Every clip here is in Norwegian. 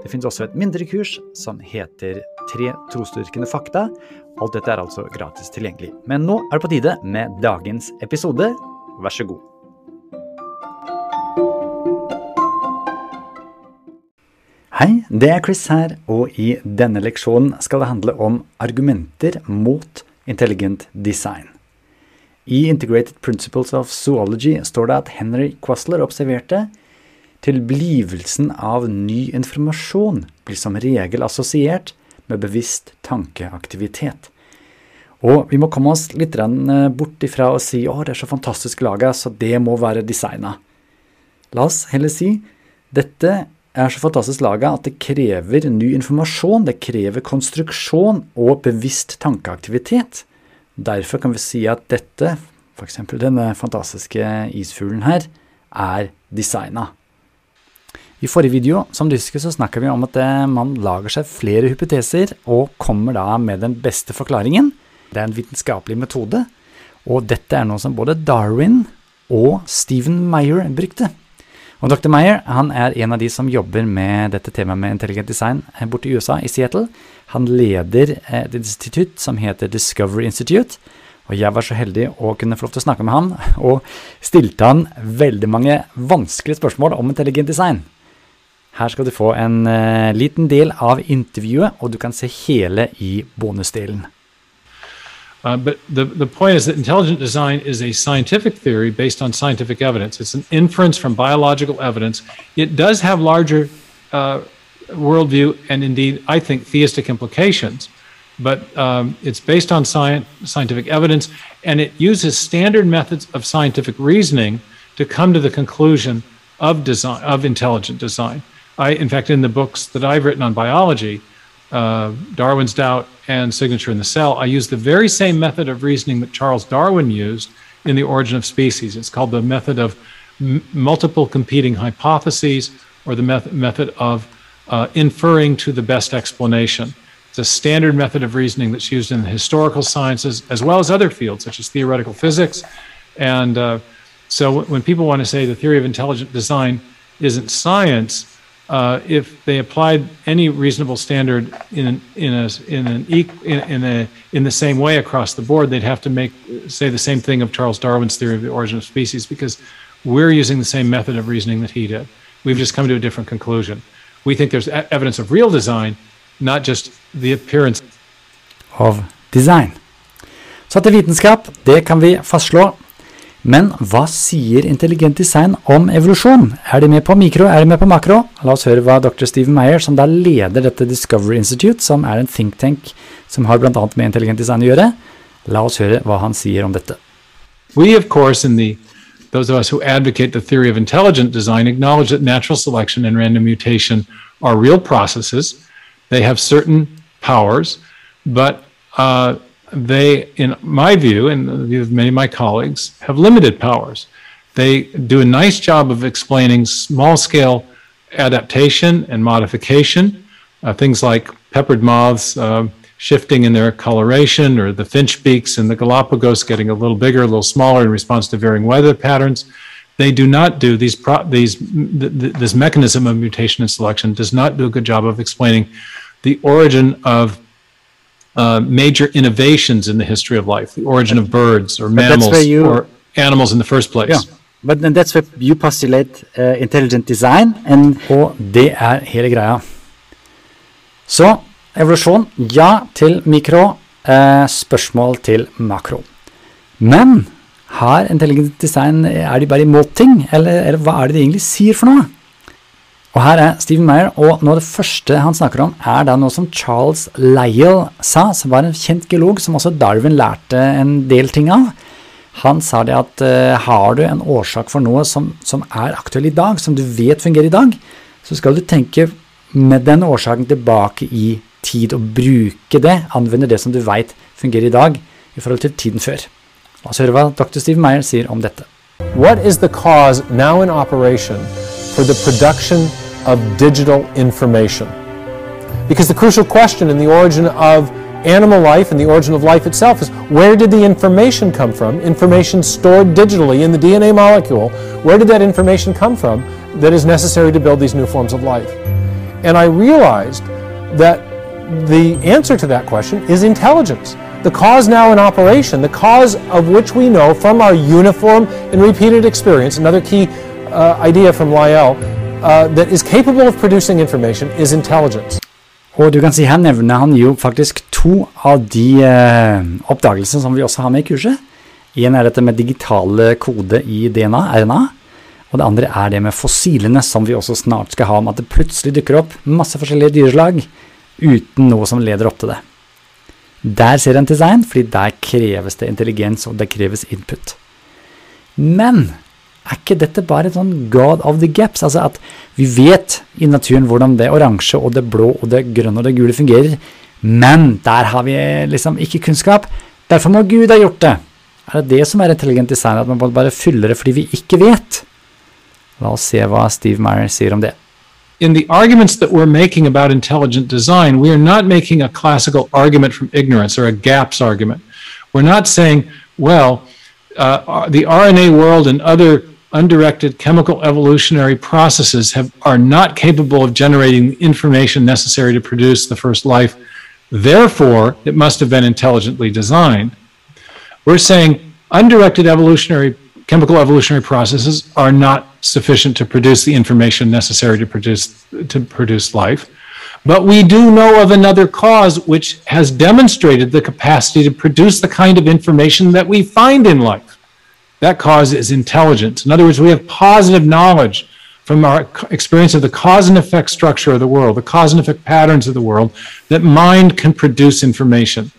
Det finnes også et mindre kurs som heter Tre trosdyrkende fakta. Alt dette er altså gratis tilgjengelig. Men nå er det på tide med dagens episode. Vær så god. Hei, det er Chris her, og i denne leksjonen skal det handle om argumenter mot intelligent design. I Integrated Principles of Zoology står det at Henry Quasler observerte Tilblivelsen av ny informasjon blir som regel assosiert med bevisst tankeaktivitet. Og vi må komme oss litt eh, bort ifra å si å, det er så fantastisk laga, så det må være designa. La oss heller si dette er så fantastisk laga at det krever ny informasjon, det krever konstruksjon og bevisst tankeaktivitet. Derfor kan vi si at dette, f.eks. denne fantastiske isfuglen her, er designa. I forrige video som husker, så snakka vi om at eh, man lager seg flere hypoteser og kommer da med den beste forklaringen. Det er en vitenskapelig metode, og dette er noe som både Darwin og Stephen Meyer brukte. Og Dr. Meyer han er en av de som jobber med dette temaet med intelligent design borte i USA, i Seattle. Han leder et institutt som heter Discovery Institute. Og jeg var så heldig å kunne få lov til å snakke med han, og stilte han veldig mange vanskelige spørsmål om intelligent design. Her skal du få en uh, liten del av intervjuet, og du kan se hele i bonusdelen. Uh, but the, the point is that intelligent design is a scientific theory based on scientific evidence. It's an inference from biological evidence. It does have larger uh, worldview and indeed, I think, theistic implications. But um, it's based on science, scientific evidence, and it uses standard methods of scientific reasoning to come to the conclusion of design of intelligent design. I, in fact, in the books that I've written on biology, uh, Darwin's Doubt and Signature in the Cell, I use the very same method of reasoning that Charles Darwin used in The Origin of Species. It's called the method of m- multiple competing hypotheses or the method, method of uh, inferring to the best explanation. It's a standard method of reasoning that's used in the historical sciences as well as other fields such as theoretical physics. And uh, so when people want to say the theory of intelligent design isn't science, uh, if they applied any reasonable standard in in a in an in, in a in the same way across the board, they'd have to make say the same thing of Charles Darwin's theory of the origin of species because we're using the same method of reasoning that he did. We've just come to a different conclusion. We think there's evidence of real design, not just the appearance of design. Så til vitenskap, det kan vi fastslå Men hva sier intelligent design om evolusjon? Er de med på mikro, er de med på makro? La oss høre hva dr. Stephen Meyer, som da leder dette Discovery Institute, som er en think tank som har bl.a. med intelligent design å gjøre, la oss høre hva han sier om dette. We, of course, in the those of us who advocate the theory of intelligent design acknowledge that natural selection and random mutation are real processes. They have certain powers, but uh, they, in my view, and the view of many of my colleagues, have limited powers. They do a nice job of explaining small scale adaptation and modification, uh, things like peppered moths uh, shifting in their coloration, or the finch beaks in the Galapagos getting a little bigger, a little smaller in response to varying weather patterns. They do not do these, these th- th- this mechanism of mutation and selection does not do a good job of explaining the origin of uh, major innovations in the history of life, the origin of birds or mammals you, or animals in the first place. Yeah. But then that's where you postulate uh, intelligent design, and og det er hele greia. Så evolusjon, ja til mikro, Eh, spørsmål til makro. Men har intelligent design, er de bare imot ting, eller, eller hva er det de egentlig sier for noe? Og her er Stephen Meyer, og noe av det første han snakker om, er da noe som Charles Lyell sa, som var en kjent geolog som også Darwin lærte en del ting av. Han sa det at uh, har du en årsak for noe som, som, er aktuell i dag, som du vet fungerer i dag, så skal du tenke med den årsaken tilbake i tid og bruke det, anvende det som du veit fungerer i dag, i forhold til tiden før. La oss høre hva dr. Steve Meyer sier om dette. What is the cause now in for the production of digital information? Because the crucial question in the origin of animal life and the origin of life itself is where did the information come from? Information stored digitally in the DNA molecule. Where did that information come from that is necessary to build these new forms of life? And I realized that the answer to that question is intelligence. The cause now in operation, the cause of which we know from our uniform and repeated experience, another key uh, idea from Lyell, uh, that is capable of producing information is intelligence. Og du kan si Her nevner han jo faktisk to av de eh, oppdagelsene som vi også har med i kurset. En er dette med digitale kode i DNA, RNA. Og det andre er det med fossilene, som vi også snart skal ha, om at det plutselig dukker opp masse forskjellige dyreslag uten noe som leder opp til det. Der ser en design, fordi der kreves det intelligens, og det kreves input. Men er ikke dette bare et sånn god of the gaps? Altså at vi vet i naturen hvordan det oransje og det blå og det grønne og det gule fungerer, men der har vi liksom ikke kunnskap. Derfor må Gud ha gjort det. Er det det som er intelligent design, at man bare fyller det fordi vi ikke vet? La oss se hva Steve Meyer sier om det. in the arguments that we're making about intelligent design, we are not making a classical argument from ignorance or a gaps argument. We're not saying, well, uh, the RNA world and other undirected chemical evolutionary processes have, are not capable of generating information necessary to produce the first life. Therefore, it must have been intelligently designed. We're saying undirected evolutionary chemical evolutionary processes are not sufficient to produce the information necessary to produce to produce life but we do know of another cause which has demonstrated the capacity to produce the kind of information that we find in life that cause is intelligence in other words we have positive knowledge from our experience of the cause and effect structure of the world the cause and effect patterns of the world that mind can produce information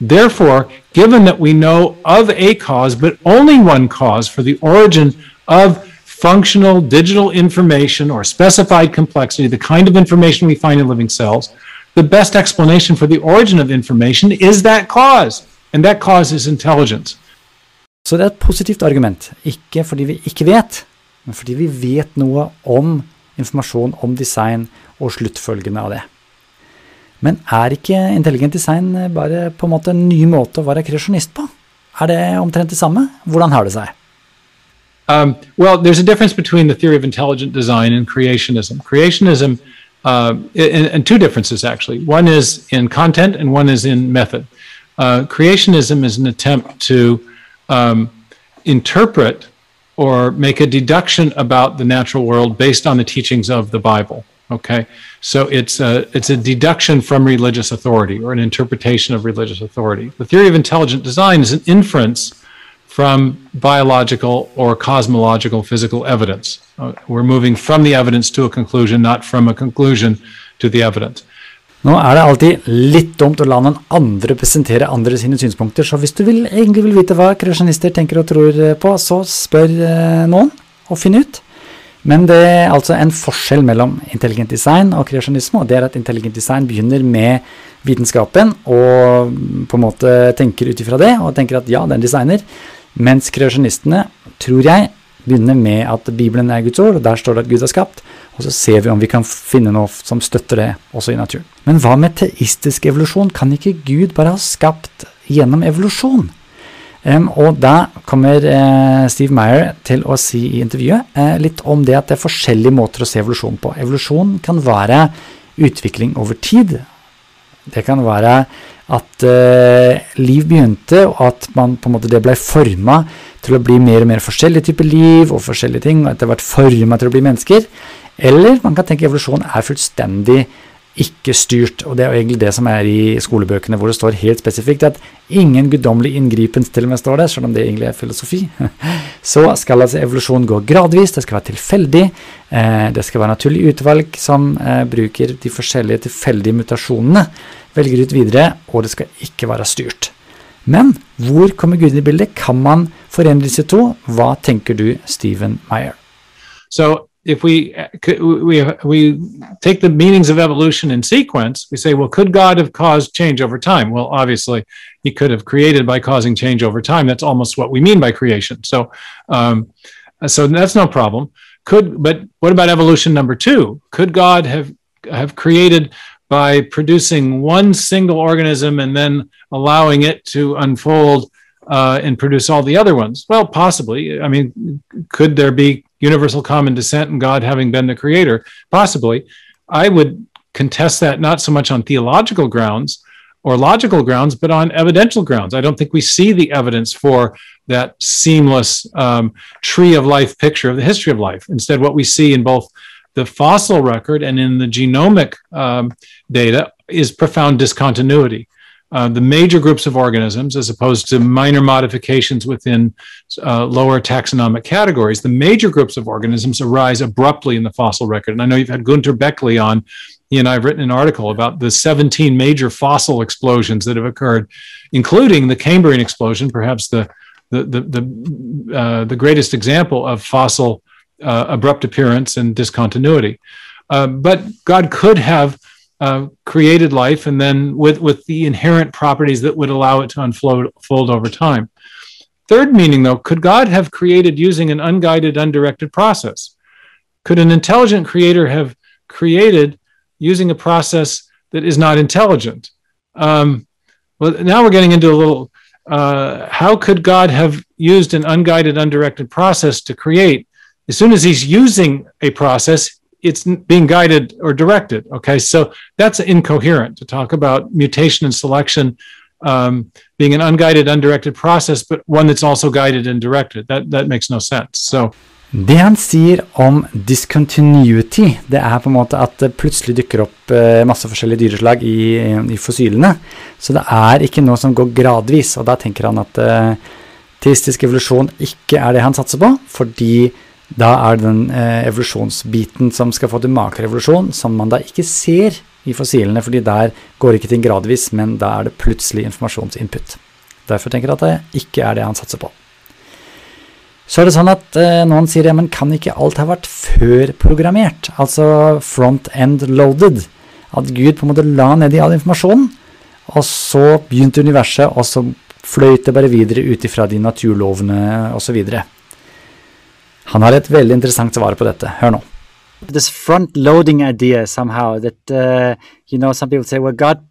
Therefore, given that we know of a cause, but only one cause for the origin of functional digital information or specified complexity, the kind of information we find in living cells, the best explanation for the origin of information is that cause. And that cause is intelligence. Så det er et positivt argument. Ikke fordi vi ikke vet, men fordi vi vet noe om informasjon om design og sluttfølgene av det. Men er ikke intelligent design bare på en måte en ny måte å være kreasjonist på? Er det omtrent det samme? Hvordan har det seg? Um, well, there's a difference between the theory of intelligent design and creationism. Creationism, uh, and, and, two differences actually. One is in content and one is in method. Uh, creationism is an attempt to um, interpret or make a deduction about the natural world based on the teachings of the Bible. Okay, so it's a, it's a deduction from religious authority or an interpretation of religious authority. The theory of intelligent design is an inference from biological or cosmological physical evidence. Uh, we're moving from the evidence to a conclusion, not from a conclusion to the evidence. Nå er det alltid litt dumt å la noen andre presentere andre sine synspunkter, så hvis du vil, egentlig vil vite hva kreasjonister tenker og tror på, så spør noen og finn ut. Men det er altså en forskjell mellom intelligent design og kreasjonisme, og det er at intelligent design begynner med vitenskapen og på en måte tenker ut ifra det, og tenker at ja, det er en designer, mens kreasjonistene, tror jeg, begynner med at Bibelen er Guds ord, og der står det at Gud har skapt, og så ser vi om vi kan finne noe som støtter det også i naturen. Men hva med teistisk evolusjon? Kan ikke Gud bare ha skapt gjennom evolusjon? Um, og da kommer uh, Steve Meyer til å si i intervjuet uh, litt om det at det er forskjellige måter å se evolusjon på. Evolusjon kan være utvikling over tid. Det kan være at eh, liv begynte, og at man måte det ble forma til å bli mer og mer forskjellige typer liv og forskjellige ting, og etter hvert forma til å bli mennesker. Eller man kan tenke evolusjon er fullstendig ikke styrt. Og det er jo egentlig det som er i skolebøkene, hvor det står helt spesifikt at ingen guddommelig inngripen til og med står det, selv om det egentlig er filosofi. Så skal altså evolusjon gå gradvis, det skal være tilfeldig. Eh, det skal være naturlig utvalg som eh, bruker de forskjellige tilfeldige mutasjonene, velger ut videre, og det skal ikke være styrt. Men hvor kommer Gud i bildet? Kan man forene disse to? Hva tenker du, Stephen Meyer? So if we we we take the meanings of evolution in sequence, we say, well, could God have caused change over time? Well, obviously, He could have created by causing change over time. That's almost what we mean by creation. So, um, so that's no problem. Could but what about evolution number two? Could God have have created by producing one single organism and then allowing it to unfold uh, and produce all the other ones? Well, possibly. I mean, could there be universal common descent and God having been the creator? Possibly. I would contest that not so much on theological grounds or logical grounds, but on evidential grounds. I don't think we see the evidence for that seamless um, tree of life picture of the history of life. Instead, what we see in both the fossil record and in the genomic um, data is profound discontinuity. Uh, the major groups of organisms, as opposed to minor modifications within uh, lower taxonomic categories, the major groups of organisms arise abruptly in the fossil record. And I know you've had Gunter Beckley on. He and I have written an article about the 17 major fossil explosions that have occurred, including the Cambrian explosion, perhaps the the the the, uh, the greatest example of fossil uh, abrupt appearance and discontinuity. Uh, but God could have uh, created life and then with, with the inherent properties that would allow it to unfold fold over time. Third meaning, though, could God have created using an unguided, undirected process? Could an intelligent creator have created using a process that is not intelligent? Um, well, now we're getting into a little uh, how could God have used an unguided, undirected process to create? As soon as he's using a process, it's being guided or directed. Okay, so that's incoherent to talk about mutation and selection um, being an unguided, undirected process, but one that's also guided and directed. That that makes no sense. So. Det han sier om discontinuity, det er på en måte at det plutselig dukker opp eh, masse forskjellige dyreslag i, i, fossilene. Så det er ikke noe som går gradvis, og da tenker han at uh, teistisk evolusjon ikke er det han satser på, fordi da er det den eh, evolusjonsbiten som skal få til makrevolusjon, som man da ikke ser i fossilene, fordi der går ikke ting gradvis, men da er det plutselig informasjonsinput. Derfor tenker jeg at det ikke er det han satser på. Så er det sånn at eh, noen sier ja, men kan ikke alt ha vært før programmert? Altså front-end loaded. At Gud på en måte la ned i all informasjonen, og så begynte universet, og så fløyt det bare videre ut ifra de naturlovene osv. Han har et veldig interessant svar på dette. Hør nå. This front-loading idea somehow that uh, you know some people say, well, God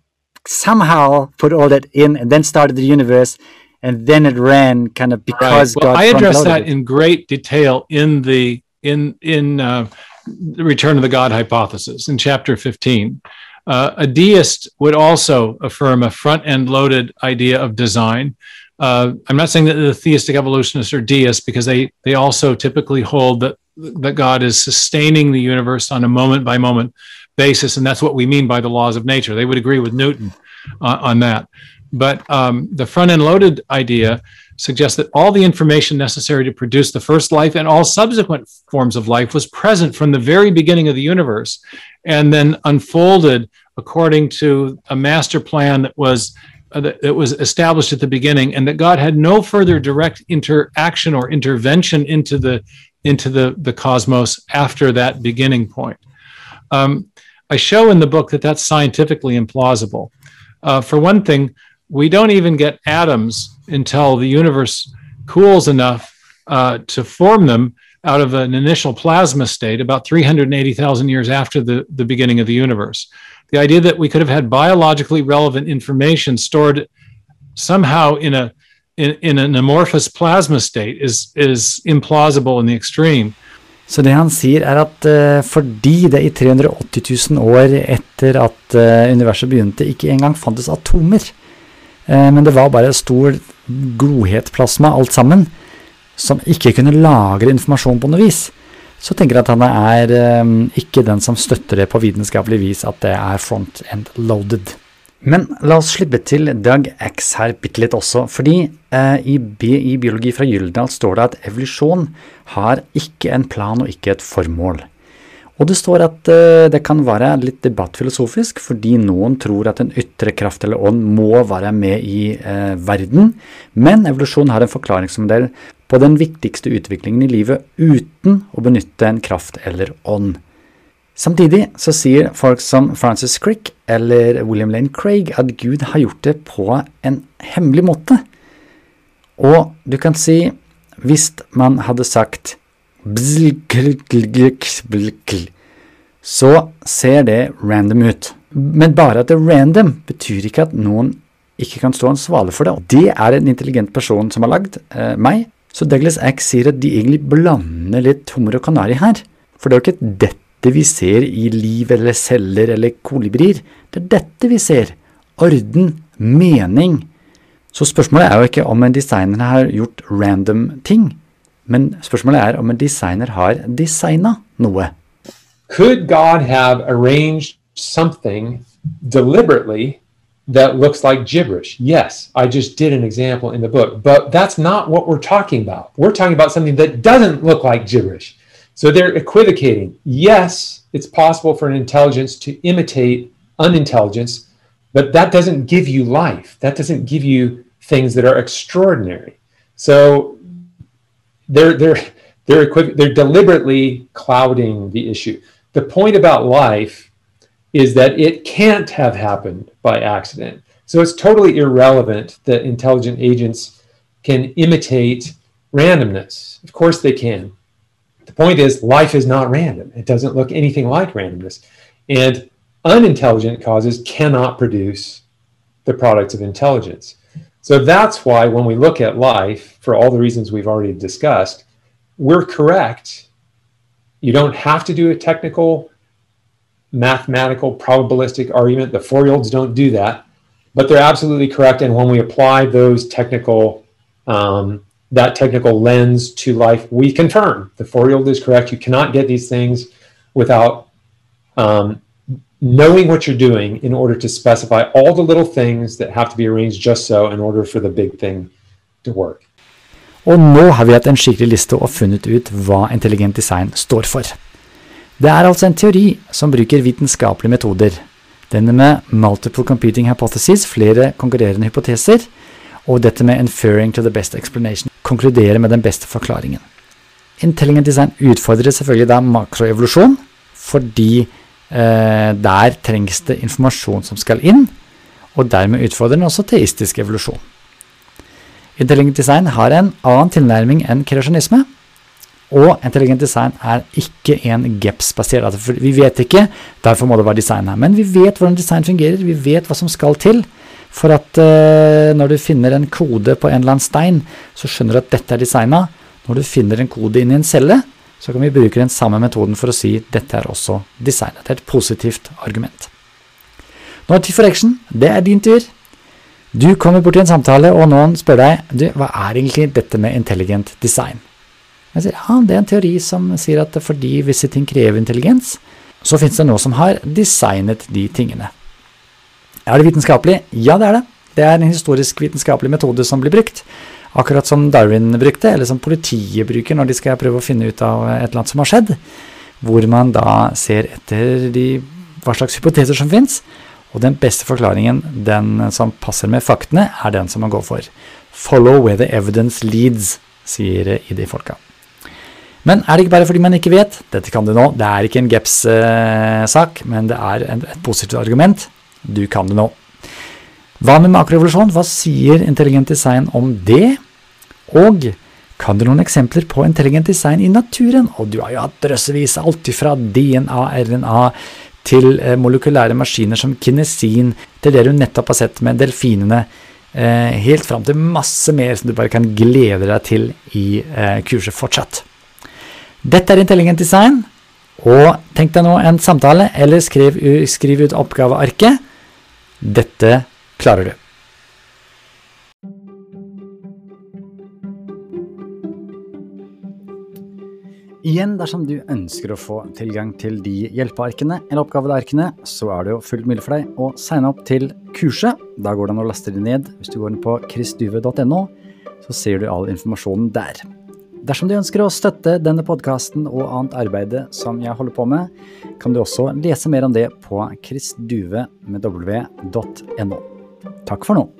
somehow put all that in and then started the universe and then it ran kind of because right. well, God I address that it. in great detail in the in in uh, the Return of the God hypothesis in chapter 15. Uh, a deist would also affirm a front end loaded idea of design uh, I'm not saying that the theistic evolutionists are deists because they they also typically hold that that God is sustaining the universe on a moment by moment basis, and that's what we mean by the laws of nature. They would agree with Newton uh, on that. But um, the front end loaded idea suggests that all the information necessary to produce the first life and all subsequent forms of life was present from the very beginning of the universe and then unfolded according to a master plan that was that it was established at the beginning, and that God had no further direct interaction or intervention into the into the the cosmos after that beginning point. Um, I show in the book that that's scientifically implausible. Uh, for one thing, we don't even get atoms until the universe cools enough uh, to form them out of an initial plasma state about 380,000 years after the, the beginning of the universe the idea that we could have had biologically relevant information stored somehow in a in, in an amorphous plasma state is, is implausible in the extreme. Så det han sier er at uh, fordi det i 380 000 år etter at uh, universet begynte, ikke engang fantes atomer, uh, men det var bare stor godhetplasma alt sammen, som ikke kunne lagre informasjon på noe vis, så tenker jeg at han er um, ikke den som støtter det på vitenskapelig vis at det er front-end loaded. Men la oss slippe til Doug X her bitte litt også, fordi eh, i, BI biologi fra Gyldendal står det at evolusjon har ikke en plan og ikke et formål. Og det står at eh, det kan være litt debattfilosofisk, fordi noen tror at en ytre kraft eller ånd må være med i eh, verden, men evolusjon har en forklaringsmodell på den viktigste utviklingen i livet uten å benytte en kraft eller ånd. Samtidig så sier folk som Francis Crick eller William Lane Craig at Gud har gjort det på en hemmelig måte. Og du kan si, hvis man hadde sagt så ser det random ut. Men bare at det er random, betyr ikke at noen ikke kan stå ansvarlig for det. Det er en intelligent person som har lagd eh, meg. Så Douglas Ack sier at de egentlig blander litt hummer og kanari her. For det er jo ikke dette vi ser i liv eller celler eller kolibrier. Det er dette vi ser. Orden, mening. Så spørsmålet er jo ikke om en designer har gjort random ting, men spørsmålet er om en designer har designa noe. Could God have arranged something deliberately that looks like gibberish. Yes, I just did an example in the book, but that's not what we're talking about. We're talking about something that doesn't look like gibberish. So they're equivocating. Yes, it's possible for an intelligence to imitate unintelligence, but that doesn't give you life. That doesn't give you things that are extraordinary. So they're they're they're equiv- they're deliberately clouding the issue. The point about life is that it can't have happened by accident. So it's totally irrelevant that intelligent agents can imitate randomness. Of course they can. The point is, life is not random. It doesn't look anything like randomness. And unintelligent causes cannot produce the products of intelligence. So that's why when we look at life, for all the reasons we've already discussed, we're correct. You don't have to do a technical mathematical probabilistic argument. The four year olds don't do that, but they're absolutely correct. And when we apply those technical, um, that technical lens to life, we confirm the four year old is correct. You cannot get these things without um, knowing what you're doing in order to specify all the little things that have to be arranged just so in order for the big thing to work. Og nå har vi hatt en skikkelig liste og funnet ut hva intelligent design står for. Det er altså en teori som bruker vitenskapelige metoder. Denne med multiple competing hypotheses, flere konkurrerende hypoteser, og dette med inferring to the best explanation, konkludere med den beste forklaringen. Intelligent design utfordrer selvfølgelig da makroevolusjon, fordi eh, der trengs det informasjon som skal inn, og dermed utfordrer den også teistisk evolusjon. Intelligent design har en annen tilnærming enn kreasjonisme, og intelligent design er ikke en GEPS-basert. Altså vi vet ikke, derfor må det være design her. Men vi vet hvordan design fungerer, vi vet hva som skal til. For at uh, når du finner en kode på en eller annen stein, så skjønner du at dette er designa. Når du finner en kode inni en celle, så kan vi bruke den samme metoden for å si dette er også designet. Det er et positivt argument. Nå er det tid for action. Det er din tur. Du kommer bort i en samtale, og noen spør deg du, hva er egentlig dette med intelligent design. Jeg sier ja, det er en teori som sier at fordi visse ting krever intelligens, så finnes det noe som har designet de tingene. Er det vitenskapelig? Ja, det er det. Det er en historisk vitenskapelig metode som blir brukt. Akkurat som Darwin brukte, eller som politiet bruker når de skal prøve å finne ut av et eller annet som har skjedd. Hvor man da ser etter de, hva slags hypoteser som fins. Og den beste forklaringen, den som passer med faktene, er den som man går for. Follow where the evidence leads, sier ID-folka. Men er det ikke bare fordi man ikke vet? Dette kan du nå. Det er ikke en GEPS-sak, men det er et positivt argument. Du kan det nå. Hva med makrorevolusjon? Hva sier intelligent design om det? Og kan du noen eksempler på intelligent design i naturen? Og du har jo hatt drøssevis, alt fra DNA, RNA til eh, molekylære maskiner som kinesin, til det du nettopp har sett med delfinene, eh, helt fram til masse mer som du bare kan glede deg til i eh, kurset fortsatt. Dette er intelligent design. Og tenk deg nå en samtale, eller skriv, skriv ut oppgavearket. Dette klarer du. Igjen, dersom du ønsker å få tilgang til de hjelpearkene eller oppgavearkene, så er det jo fullt mulig for deg å signe opp til kurset. Da går det an å laste det ned. Hvis du går inn på chrisduve.no, så ser du all informasjonen der. Dersom du ønsker å støtte denne podkasten og annet arbeid som jeg holder på med, kan du også lese mer om det på chrisduve.no. Takk for nå.